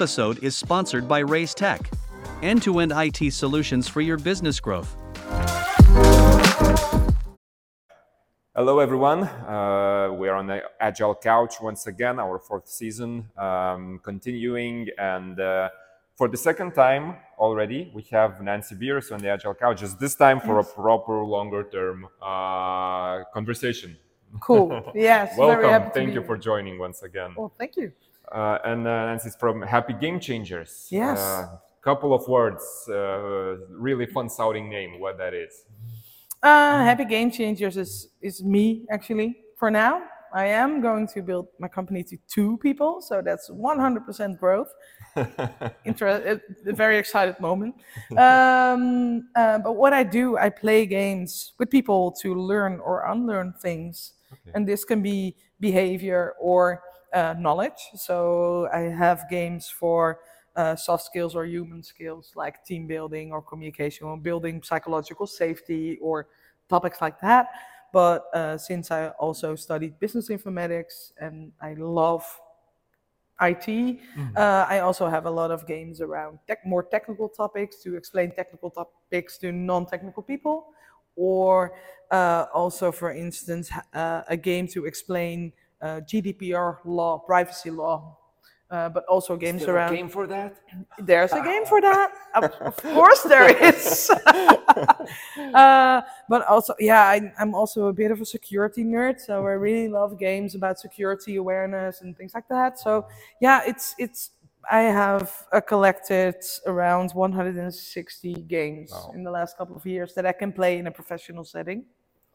episode is sponsored by Reiz Tech, end to end IT solutions for your business growth. Hello, everyone. Uh, we are on the Agile Couch once again, our fourth season um, continuing. And uh, for the second time already, we have Nancy Beers on the Agile Couch, just this time for yes. a proper longer term uh, conversation. Cool. Yes. Welcome. Thank you for joining once again. Well, thank you. Uh, and uh, Nancy's from Happy Game Changers. Yes. Uh, couple of words. Uh, really fun sounding name. What that is. Uh, Happy Game Changers is is me actually. For now, I am going to build my company to two people, so that's 100% growth. Inter- a very excited moment. Um, uh, but what I do, I play games with people to learn or unlearn things, okay. and this can be behavior or uh, knowledge. So I have games for uh, soft skills or human skills like team building or communication or building psychological safety or topics like that. But uh, since I also studied business informatics and I love IT, mm-hmm. uh, I also have a lot of games around tech, more technical topics to explain technical topics to non-technical people, or uh, also, for instance, uh, a game to explain GDPR law, privacy law, uh, but also games around. A game for that? There's a game for that. of, course, there is. uh, but also, yeah, I, am also a bit of a security nerd, so I really love games about security awareness and things like that. So, yeah, it's it's. I have uh, collected around 160 games wow. in the last couple of years that I can play in a professional setting.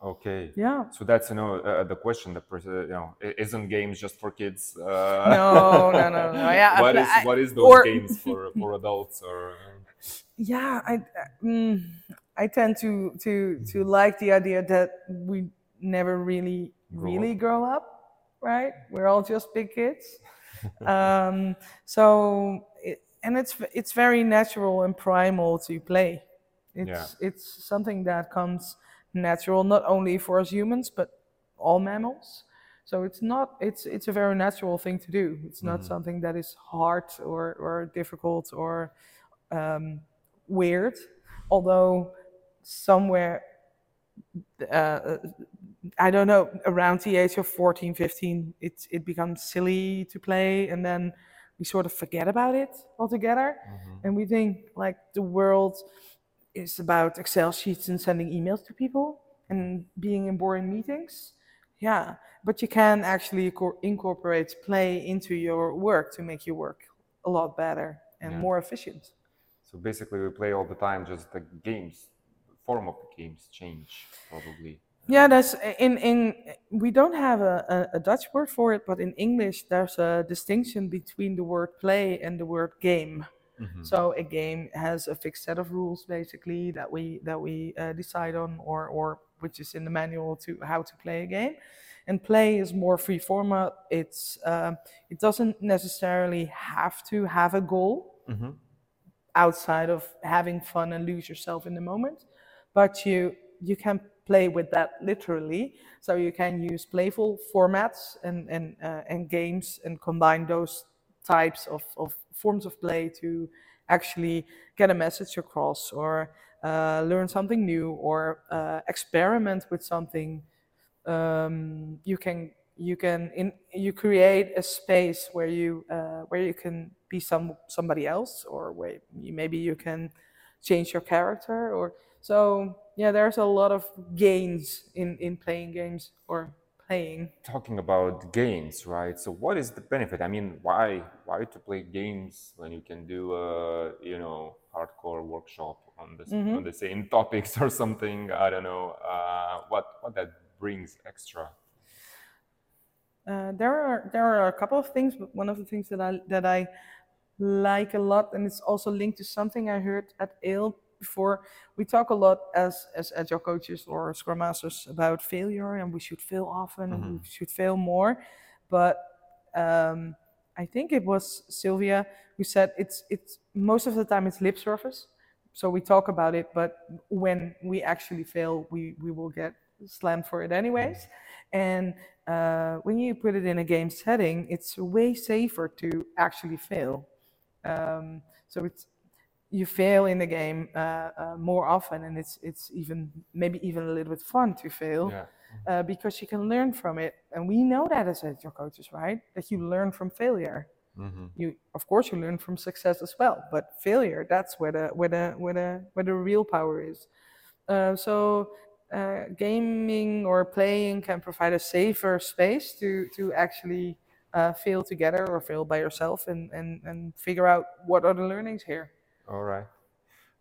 Okay. Yeah. So that's you know uh, the question. The you know isn't games just for kids? Uh, no, no, no, no. Yeah. what is what is those or, games for for adults or? Yeah, I mm, I tend to to to like the idea that we never really grow really up. grow up, right? We're all just big kids. um, so it, and it's it's very natural and primal to play. It's yeah. it's something that comes natural not only for us humans but all mammals. So it's not it's it's a very natural thing to do. It's not mm-hmm. something that is hard or or difficult or um, weird. Although somewhere uh, I don't know around the age of 14, 15, it it becomes silly to play, and then we sort of forget about it altogether, mm-hmm. and we think like the world is about Excel sheets and sending emails to people and being in boring meetings. Yeah, but you can actually incorporate play into your work to make your work a lot better and yeah. more efficient. So basically, we play all the time. Just the games, form of the games change probably. Yeah, that's in in. We don't have a, a, a Dutch word for it, but in English, there's a distinction between the word play and the word game. Mm-hmm. So a game has a fixed set of rules basically that we that we uh, decide on, or or which is in the manual to how to play a game. And play is more free format. It's uh, it doesn't necessarily have to have a goal mm-hmm. outside of having fun and lose yourself in the moment, but you you can play with that literally. So you can use playful formats and and uh, and games and combine those types of, of forms of play to actually get a message across or uh, learn something new or uh, experiment with something um, you can you can in you create a space where you uh, where you can be some somebody else or where you, maybe you can change your character or so yeah there's a lot of gains in in playing games or playing. Talking about games, right? So what is the benefit? I mean, why why to play games when you can do a you know hardcore workshop on the mm-hmm. on the same topics or something? I don't know. Uh, what what that brings extra. Uh, there are there are a couple of things, but one of the things that I that I like a lot, and it's also linked to something I heard at ALE before we talk a lot as as agile coaches or scrum masters about failure and we should fail often mm-hmm. and we mm-hmm. should fail more but um, i think it was sylvia who said it's it's most of the time it's lip service so we talk about it but when we actually fail we we will get slammed for it anyways And uh, when you put it in a game setting, it's way safer to actually fail. Um, so it's you fail in the game uh, uh, more often, and it's it's even maybe even a little bit fun to fail Yeah. uh, because you can learn from it. And we know that as agile coaches, right? That you learn from failure. Mm-hmm. You of course you learn from success as well, but failure that's where the where the where the where the real power is. Uh, so uh, gaming or playing can provide a safer space to to actually uh, fail together or fail by yourself and, and and figure out what are the learnings here. All right.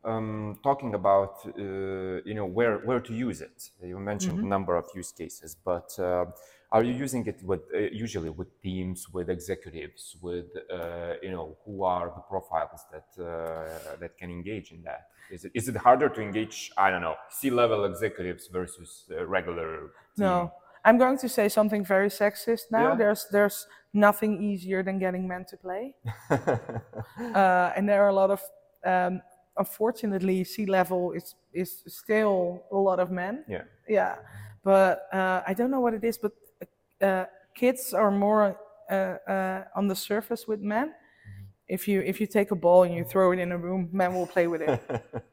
Um, talking about uh, you know where where to use it. You mentioned a number of use cases, but uh, are you using it with uh, usually with teams, with executives, with uh, you know who are the profiles that uh, that can engage in that? Is it is it harder to engage? I don't know, C-level executives versus uh, regular? Team? No, I'm going to say something very sexist now. Yeah. There's there's nothing easier than getting men to play, uh, and there are a lot of. Um, unfortunately, C-level is is still a lot of men. yeah. Yeah, but uh, I don't know what it is. But uh, kids are more uh, uh, on the surface with men. If you if you take a ball and you throw it in a room, men will play with it.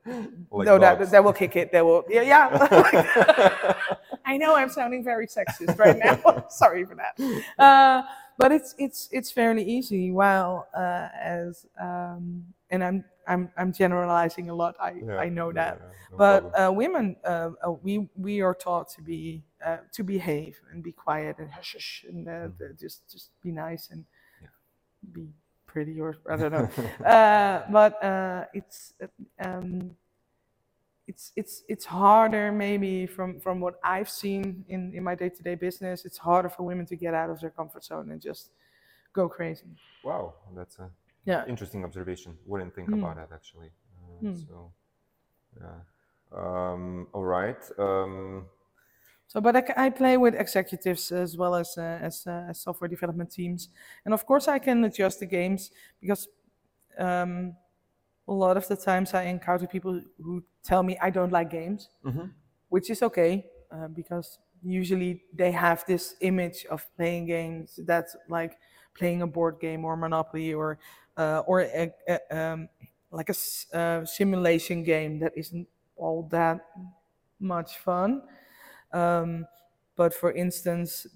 Like no, that dogs. that will kick it. They will. Yeah, yeah. I know I'm sounding very sexist right now. Sorry for that. Uh, but it's it's it's fairly easy. While uh, as um, and I'm I'm I'm generalizing a lot. I Yeah, I know that. yeah, no but uh, women, uh, uh, we we are taught to be uh, to behave and be quiet and hush hush and uh, Mm-hmm. just just be nice and be pretty or I don't know. uh, but uh, it's um, it's it's it's harder maybe from from what I've seen in in my day to day business. It's harder for women to get out of their comfort zone and just go crazy. Wow, that's a Yeah. interesting observation. Wouldn't think Hmm. about that actually. Uh, So, yeah. Um, all right. Um, So, but I, I play with executives as well as uh, as, uh, as software development teams, and of course I can adjust the games because um, a lot of the times I encounter people who tell me I don't like games, which is okay uh, because usually they have this image of playing games that's like playing a board game or Monopoly or uh, or a, a, um, like a uh, simulation game that isn't all that much fun. Um, but for instance,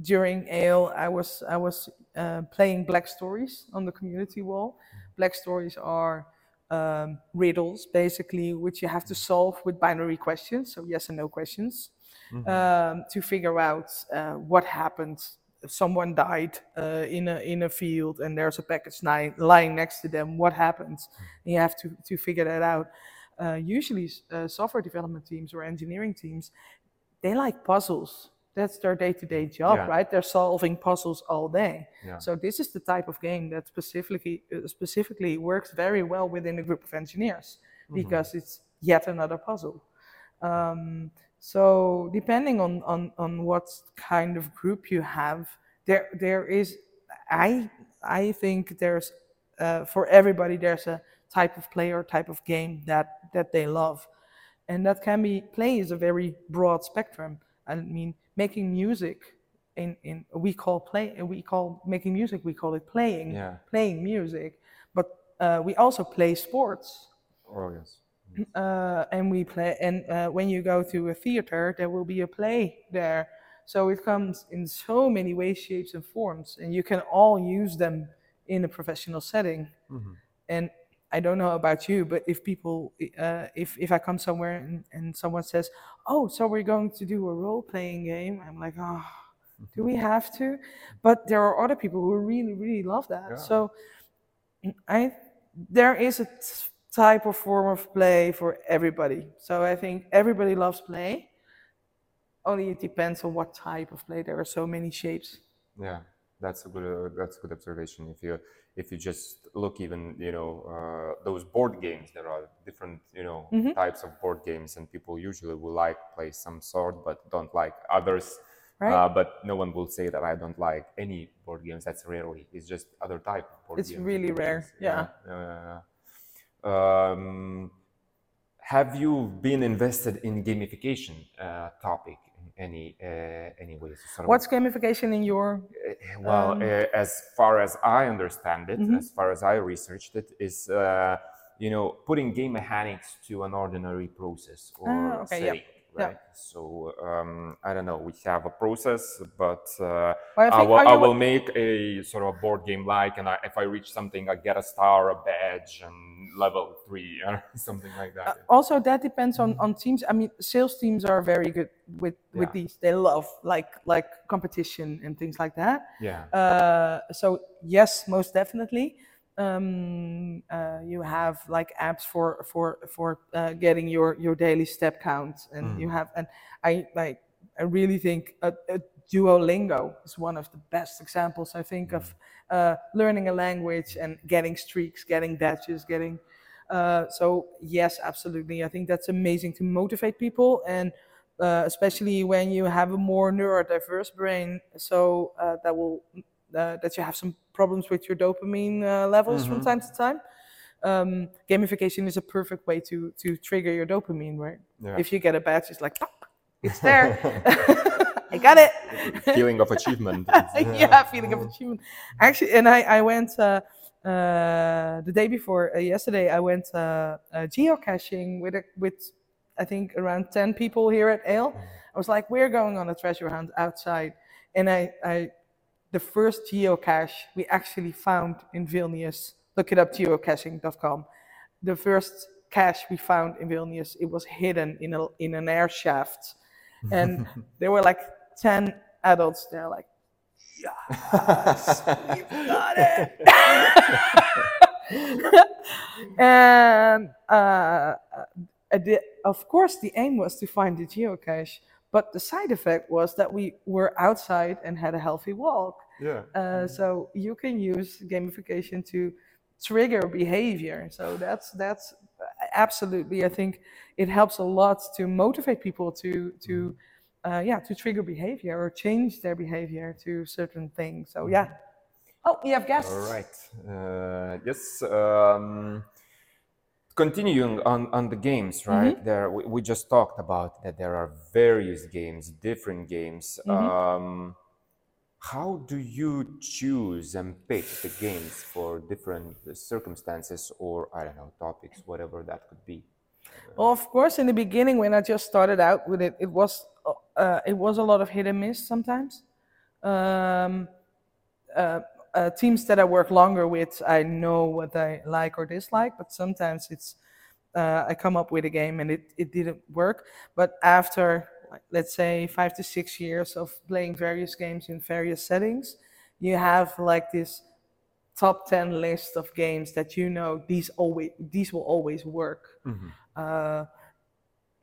during ALE, I was I was uh, playing Black Stories on the community wall. Black Stories are um, riddles, basically, which you have to solve with binary questions, so yes and no questions, um, to figure out uh, what happened. Someone died uh, in a in a field and there's a package ni- lying next to them, what happens? And you have to to figure that out. Uh, usually, uh, software development teams or engineering teams, they like puzzles. That's their day-to-day job, Yeah. right? They're solving puzzles all day. Yeah. So this is the type of game that specifically uh, specifically works very well within a group of engineers because it's yet another puzzle. Um, so depending on, on on what kind of group you have, there there is I I think there's uh, for everybody there's a type of play or type of game that that they love and that can be play is a very broad spectrum i mean making music in, in we call play we call making music we call it playing Yeah. playing music but uh, we also play sports oh yes. Uh, and we play and uh, when you go to a theater there will be a play there. So it comes in so many ways shapes and forms and you can all use them in a professional setting. And i don't know about you but if people uh, if, if i come somewhere and, and someone says oh so we're going to do a role-playing game i'm like oh do we have to? But there are other people who really really love that. So I there is a t- type or form of play for everybody. So I think everybody loves play. Only it depends on what type of play. There are so many shapes. Yeah, that's a good uh, that's a good observation. If you if you just look even you know uh, those board games, there are different you know Mm-hmm. types of board games, and people usually will like play some sort, but don't like others. Right. Uh, but no one will say that I don't like any board games. That's rarely. It's just other type of board It's games. really which rare, yeah. yeah, yeah. Um, have you been invested in gamification uh, topic any uh, any ways. Sort of- What's gamification in your? Uh, well, Um, uh, as far as I understand it, Mhm. as far as I researched it, is uh, you know putting game mechanics to an ordinary process or Ah, okay, yeah, setting, yeah. right? So um, I don't know. We have a process, but uh, Well, I I, will, I will make a sort of board game like, and I, if I reach something, I get a star, a badge, and level three or something like that. Uh, also, that depends on on teams. I mean, sales teams are very good with with these. They love like like competition and things like that. yeah. Uh, so yes, most definitely. Um, uh, you have like apps for for for uh, getting your your daily step count, and you have and I I I really think uh, uh, Duolingo is one of the best examples. I think of uh, learning a language and getting streaks, getting badges, getting. Uh, so yes, absolutely. I think that's amazing to motivate people and. Uh, especially when you have a more neurodiverse brain, so uh, that will uh, that you have some problems with your dopamine uh, levels from time to time. Um, gamification is a perfect way to to trigger your dopamine, right? Yeah. If you get a badge, it's like it's there. I got it. Feeling of achievement. yeah, feeling of achievement. Actually, and I I went uh, uh, the day before uh, yesterday. I went uh, uh, geocaching with a, with I think around ten people here at ALE. I was like, we're going on a treasure hunt outside, and I I the first geocache we actually found in Vilnius. Look it up, geocaching.com. The first cache we found in Vilnius, it was hidden in a in an air shaft, and there were like ten adults there, like, yes, you got it. and uh, uh, the, of course, the aim was to find the geocache, but the side effect was that we were outside and had a healthy walk. yeah. Uh, so you can use gamification to trigger behavior. So that's that's absolutely. I think it helps a lot to motivate people to to uh, yeah to trigger behavior or change their behavior to certain things. So yeah. Oh, we have guests. All right. Uh, yes. Um, continuing on, on the games, right? There, we, we just talked about that there are various games, different games. Um, how do you choose and pick the games for different circumstances or I don't know topics, whatever that could be? Well, of course, in the beginning when I just started out with it, it was uh, it was a lot of hit and miss sometimes. Um, uh, uh, teams that I work longer with, I know what I like or dislike, but sometimes it's uh, I come up with a game and it, it didn't work. But after let's say five to six years of playing various games in various settings, you have like this top 10 list of games that you know these always these will always work uh,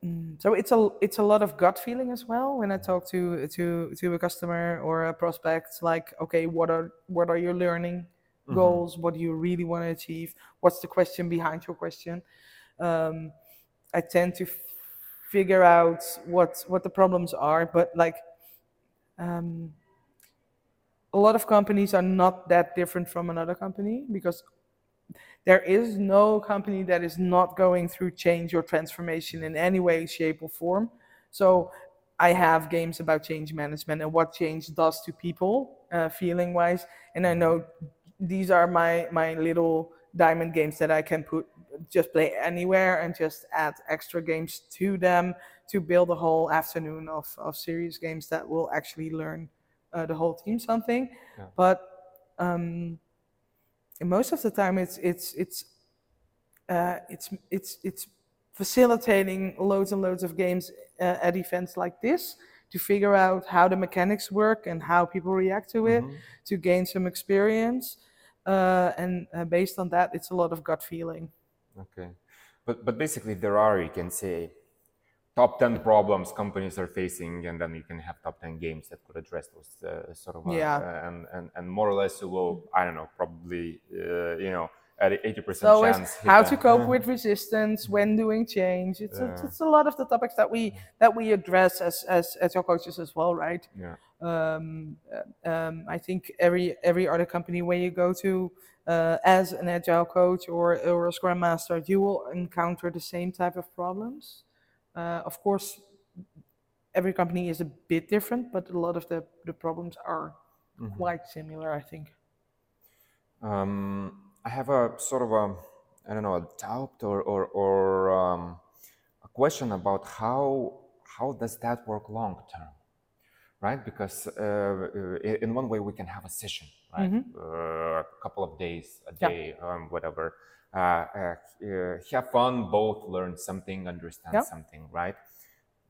mm, so it's a it's a lot of gut feeling as well when I talk to to to a customer or a prospect. Like, okay, what are what are your learning goals? What do you really want to achieve? What's the question behind your question? Um, I tend to f- figure out what what the problems are, but like. Um, a lot of companies are not that different from another company because there is no company that is not going through change or transformation in any way, shape, or form. So I have games about change management and what change does to people, uh, feeling wise. And I know these are my my little diamond games that I can put just play anywhere and just add extra games to them to build a whole afternoon of, of serious games that will actually learn uh, the whole team something. But um, most of the time it's it's it's uh, it's it's it's facilitating loads and loads of games uh, at events like this to figure out how the mechanics work and how people react to it to gain some experience. Uh, and uh, based on that it's a lot of gut feeling. Okay, but but basically there are you can say top ten problems companies are facing, and then you can have top ten games that could address those uh, sort of uh, Yeah. and, and and more or less you will I don't know probably uh, you know at eighty percent so chance how to cope with resistance when doing change it's, it's, Yeah. it's a lot of the topics that we that we address as as, as your coaches as well right yeah um, uh, um, I think every every other company where you go to uh, as an agile coach or or a scrum master, you will encounter the same type of problems. Uh, of course, every company is a bit different, but a lot of the, the problems are quite similar, I think. Um, I have a sort of a, I don't know, a doubt or, or, or um, a question about how, how does that work long term, right? Because uh, in one way we can have a session, right? Uh, a couple of days, a Yeah. day, um, whatever. Uh, uh, uh, have fun, both learn something, understand Yeah. something, right?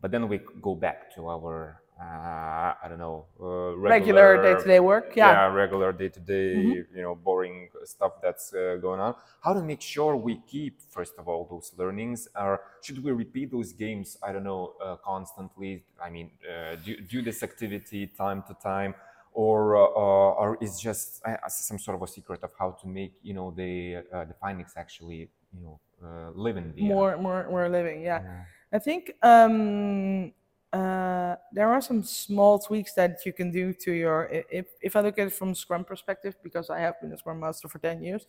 But then we go back to our, uh, I don't know, uh, Regular day-to-day work, yeah. regular day-to-day, you know, boring stuff that's uh, going on. How to make sure we keep, first of all, those learnings, or should we repeat those games? I don't know, uh, constantly. I mean, uh, do, do this activity time to time, or uh, uh, or is just uh, some sort of a secret of how to make you know the uh, the findings actually you know uh, live in the more more more living yeah, i think um uh there are some small tweaks that you can do to your if if i look at it from scrum perspective because i have been a scrum master for 10 years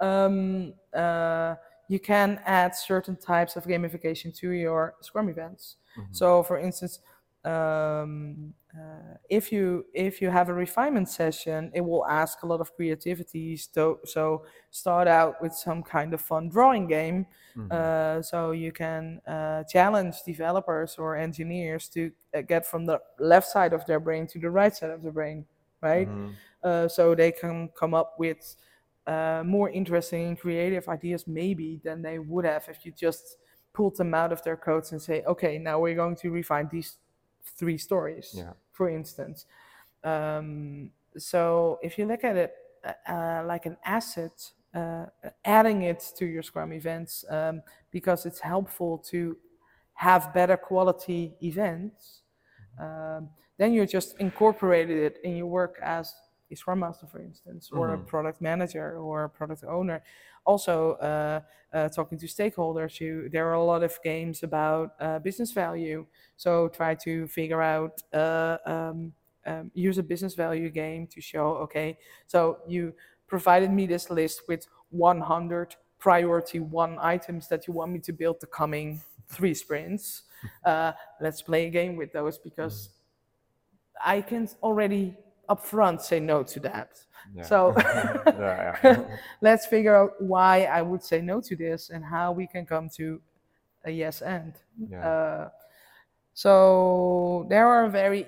um uh you can add certain types of gamification to your scrum events. So for instance um, uh, if you if you have a refinement session, it will ask a lot of creativity. So, so start out with some kind of fun drawing game, uh, so you can uh, challenge developers or engineers to uh, get from the left side of their brain to the right side of the brain, right? Uh, so they can come up with uh, more interesting and creative ideas, maybe than they would have if you just pulled them out of their codes and say, okay, now we're going to refine these three stories, Yeah. for instance. Um, so if you look at it uh, uh, like an asset, uh, adding it to your Scrum events um, because it's helpful to have better quality events, um, then you just incorporated it in your work as a Scrum Master, for instance, or a product manager or a product owner. Also, uh, uh, talking to stakeholders, you there are a lot of games about uh, business value. So try to figure out uh, um, um, use a business value game to show okay, so you provided me this list with 100 priority one items that you want me to build the coming three sprints. Uh, let's play a game with those because I can already upfront say no to that. So Yeah, yeah. let's figure out why I would say no to this and how we can come to a yes and. Yeah. Uh, so there are very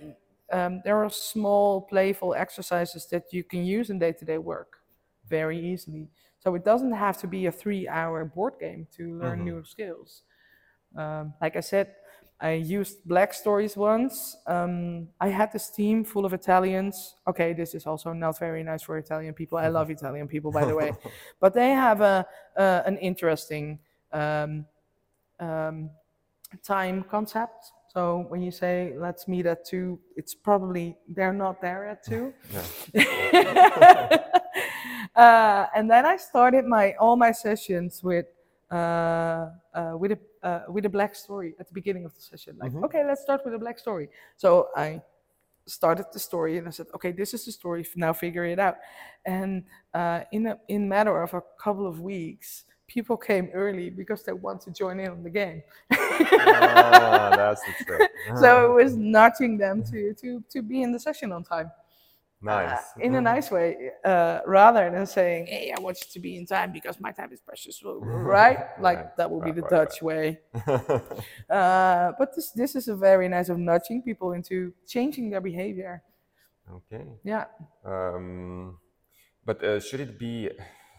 um, there are small playful exercises that you can use in day-to-day work very easily. So it doesn't have to be a three-hour board game to learn new skills. Um, like I said, I used Black Stories once. Um, I had this team full of Italians. Okay, this is also not very nice for Italian people. I love Italian people, by the way, but they have a uh, an interesting um, um, time concept. So when you say let's meet at two, it's probably they're not there at two. uh, and then I started my all my sessions with uh, uh, with a uh, with a black story at the beginning of the session. Like, okay, let's start with a black story. So I started the story and I said, okay, this is the story. Now figure it out. And uh, in a in matter of a couple of weeks, people came early because they want to join in on the game. Ah, that's the trick. so it was nudging them to to to be in the session on time. Nice. Uh, in a nice way, uh, rather than saying, "Hey, I want you to be in time because my time is precious," right? Like Right, that would be the right, Dutch way. Uh, but this this is a very nice of nudging people into changing their behavior. okay. Yeah. Um, but uh, should it be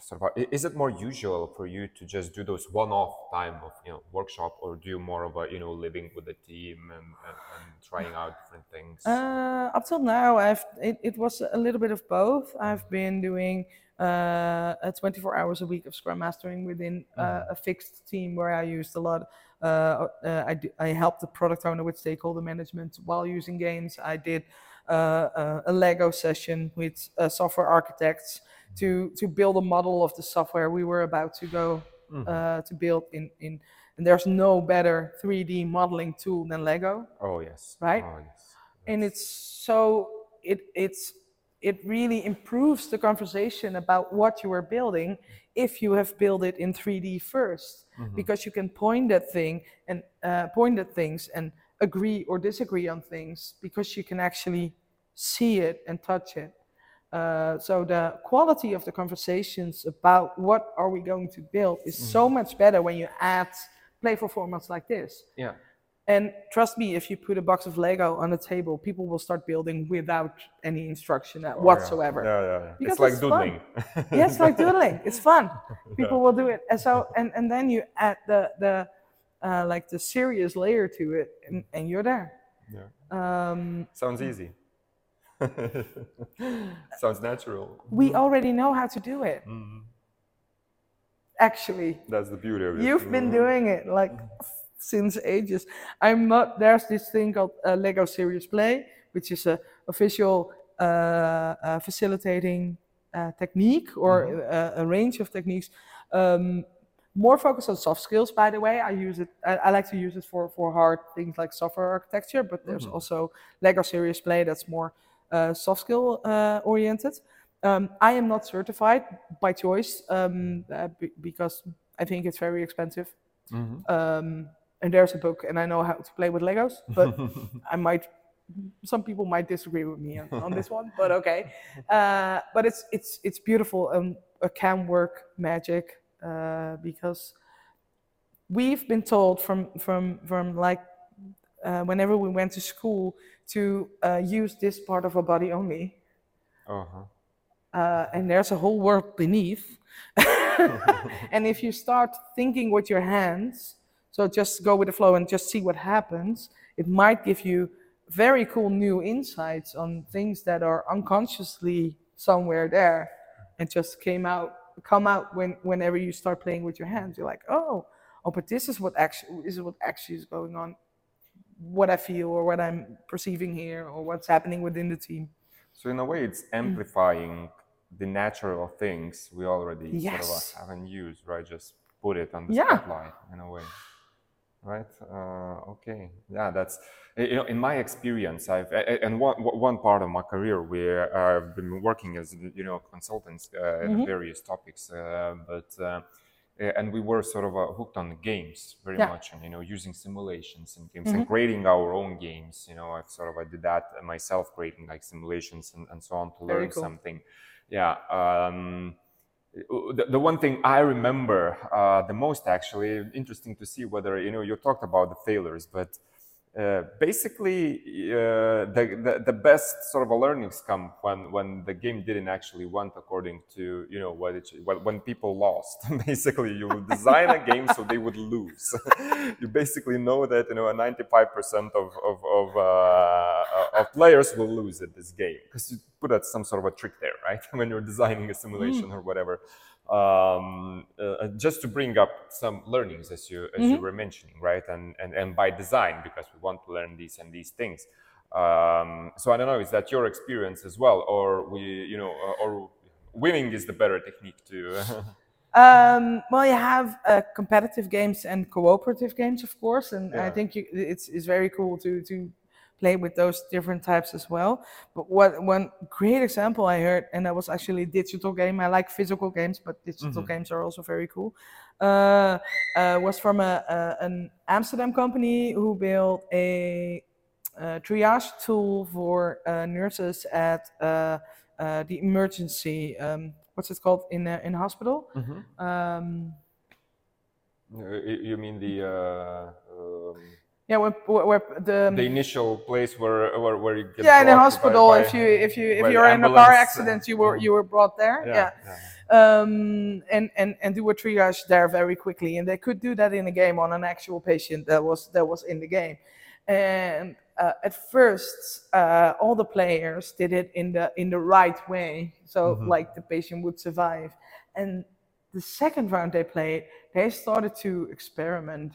sort of? Is it more usual for you to just do those one-off time of you know workshop, or do you more of a you know living with the team and, and, and trying out different things? Uh, up till now, I've it, it was a little bit of both. I've been doing uh, a 24 hours a week of Scrum Mastering within uh, a fixed team where I used a lot. Uh, uh, I, I helped the product owner with stakeholder management while using games. I did uh, uh, a Lego session with uh, software architects to to build a model of the software we were about to go uh, to build in in. And there's no better 3D modeling tool than Lego oh yes. right? Oh yes. and it's so it it's it really improves the conversation about what you are building if you have built it in 3D 1st because you can point at thing and uh, point at things and agree or disagree on things because you can actually see it and touch it. Uh, so the quality of the conversations about what are we going to build is so much better when you add playful formats like this. Yeah. And trust me, if you put a box of Lego on the table, people will start building without any instruction uh, whatsoever. Oh, Yeah, yeah, yeah. Because it's like it's fun. doodling. yeah, it's like doodling. It's fun. People will do it, and so and and then you add the the uh, like the serious layer to it, and, and you're there. Yeah. Um, Sounds easy. Sounds natural. we already know how to do it. Actually, That's the beauty of it. you've been doing it like since ages. I'm not. There's this thing called uh, Lego Serious Play, which is a official uh, uh, facilitating uh, technique or uh, a range of techniques. Um, more focused on soft skills, by the way. I use it. I, I like to use it for for hard things like software architecture, but there's also Lego Serious Play that's more soft skill uh, oriented. Um, I am not certified by choice um, uh, be- because I think it's very expensive. Um, and there's a book, and I know how to play with Legos, but I might. Some people might disagree with me on, on this one, but okay. Uh, but it's it's it's beautiful and it can work magic uh, because we've been told from from from like uh, whenever we went to school to uh, use this part of our body only Uh-huh. uh, and there's a whole world beneath. and if you start thinking with your hands, so just go with the flow and just see what happens, it might give you very cool new insights on things that are unconsciously somewhere there and just came out come out when whenever you start playing with your hands you're like oh oh but this is what actually this is what actually is going on what i feel or what i'm perceiving here or what's happening within the team So in a way, it's amplifying the natural things we already sort of uh, haven't used, right? Just put it on the Yeah. spotlight in a way, right? Uh, okay, yeah, that's you know, in my experience, I've and one one part of my career where I've been working as you know consultants uh, in various topics, uh, but. Uh, and we were sort of uh, hooked on games very Yeah. much, and you know, using simulations and games and creating our own games. You know, I've sort of I did that myself, creating like simulations and, and so on to Very learn cool. something. Yeah. Um, the, the one thing I remember uh, the most, actually, interesting to see whether you know you talked about the failures, but uh, basically uh, the, the the best sort of learnings come when when the game didn't actually went according to you know what it when, when people lost. Basically you design a game so they would lose. You basically know that you know 95% of of of, uh, of players will lose at this game because you put out some sort of a trick there right? When you're designing a simulation or whatever um, uh, just to bring up some learnings as you as you were mentioning right? And, and and by design because we want to learn these and these things. Um, so i don't know is that your experience as well? Or we you know uh, or winning is the better technique to Um, well, you have uh, competitive games and cooperative games, of course, and I think you, it's it's very cool to to play with those different types as well. But what one great example I heard, and that was actually a digital game. I like physical games, but digital games are also very cool. Uh, uh, was from a, a an Amsterdam company who built a, uh triage tool for uh, nurses at uh, uh, the emergency. Um, what's it called in uh, in hospital? Um, you you mean the uh, um, yeah, where, where, where the, the initial place where where, where you get yeah in the by- hospital. by- if you if you if you're in a car accident, you were you were brought there. yeah, Yeah. yeah. Um, and and and do a triage there very quickly, and they could do that in a game on an actual patient that was that was in the game. And uh, at first, uh, all the players did it in the in the right way, so like the patient would survive. And the second round they played, they started to experiment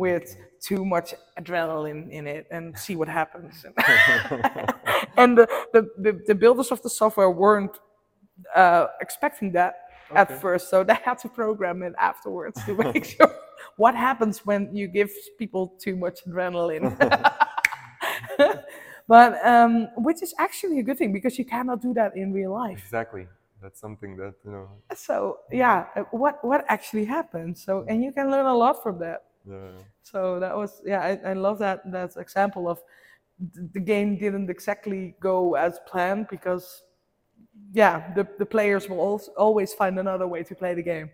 with too much adrenaline in it and see what happens. and the, the, the, the builders of the software weren't uh, expecting that at first, so they had to program it afterwards to make sure what happens when you give people too much adrenaline. but um, which is actually a good thing because you cannot do that in real life. exactly that's something that you know So yeah, uh, what what actually happens? So and you can learn a lot from that. Yeah. So that was yeah, I, I love that that example of the game didn't exactly go as planned because yeah, the, the players will al- always find another way to play the game.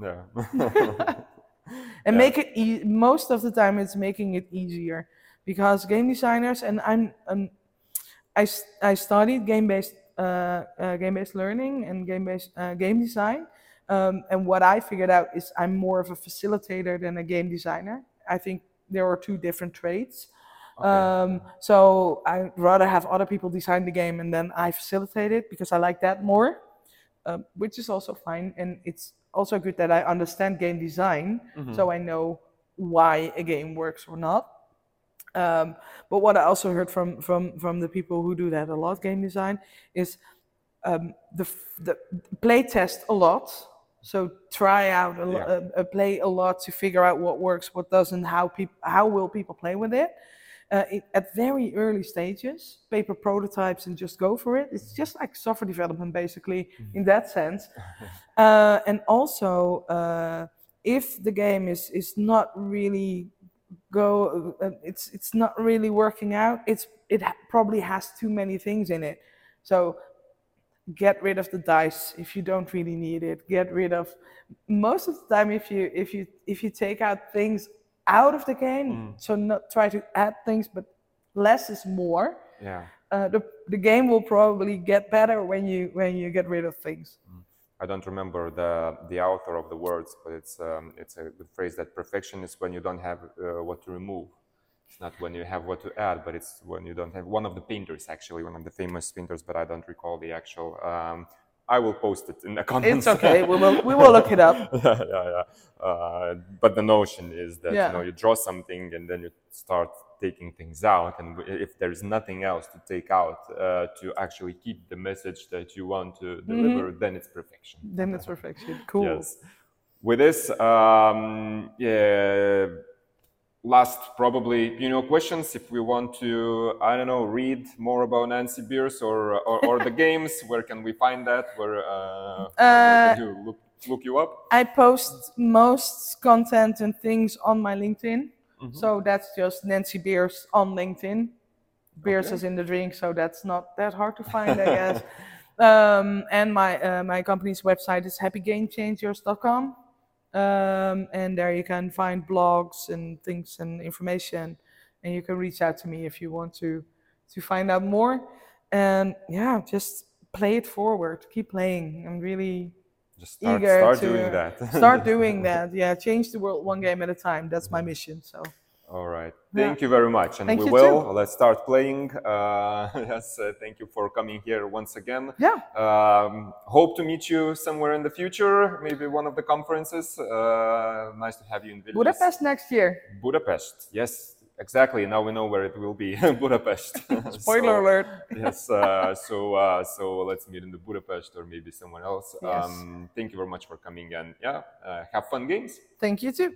Yeah. and Yeah. make it e- most of the time it's making it easier because game designers and I'm, um, I, I studied game based uh, uh, game based learning and game based uh, game design um, and what I figured out is I'm more of a facilitator than a game designer I think there are two different traits Okay. um, so I'd rather have other people design the game and then I facilitate it because I like that more um, which is also fine. And it's also good that I understand game design, so I know why a game works or not. Um, but what I also heard from from from the people who do that a lot, game design, is um, the the play test a lot. So try out a, lo- Yeah. uh, uh, play a lot to figure out what works, what doesn't, how people how will people play with it. Uh, it, at very early stages, paper prototypes and just go for it. It's just like software development, basically, in that sense. Uh, and also, uh, if the game is is not really go, uh, it's it's not really working out. It's it ha- probably has too many things in it. So get rid of the dice if you don't really need it get rid of most of the time if you if you if you take out things out of the game so not try to add things but less is more yeah. uh, the, the game will probably get better when you when you get rid of things I don't remember the the author of the words, but it's um, it's a good phrase that perfection is when you don't have uh, what to remove. It's not when you have what to add, but it's when you don't have. One of the painters, actually, one of the famous painters, but I don't recall the actual. Um, I will post it in the comments. it's okay we will we will look it up yeah, yeah, yeah. Uh, but the notion is that Yeah. you know you draw something and then you start taking things out, and if there is nothing else to take out uh, to actually keep the message that you want to deliver, then it's perfection. then it's perfection cool Yes. With this, um, yeah, last probably you know questions. If we want to, I don't know, read more about Nancy Beers or or, or the games, where can we find that? Where, uh, where can you look look you up? I post most content and things on my LinkedIn. So that's just Nancy Beers on LinkedIn. Beers Okay. is in the drink, so that's not that hard to find, I guess. Um, and my uh, my company's website is happygamechangers.com. Um, and there you can find blogs and things and information. And you can reach out to me if you want to to find out more. And yeah, just play it forward. Keep playing. I'm really Just start, eager start to doing that. start doing that. Yeah, change the world one game at a time. That's my mission. So All right. Yeah. Thank you very much, and Thank we will. too. Let's start playing. Uh, yes, uh, thank you for coming here once again. yeah, Um, hope to meet you somewhere in the future, maybe one of the conferences. Uh, nice to have you in Vilnius. Budapest next year. Budapest. Yes, exactly. Now we know where it will be. Budapest. Spoiler So, alert. yes. Uh, so uh, so let's meet in the Budapest or maybe someone else. Yes. Um, thank you very much for coming and yeah, uh, have fun games. Thank you too.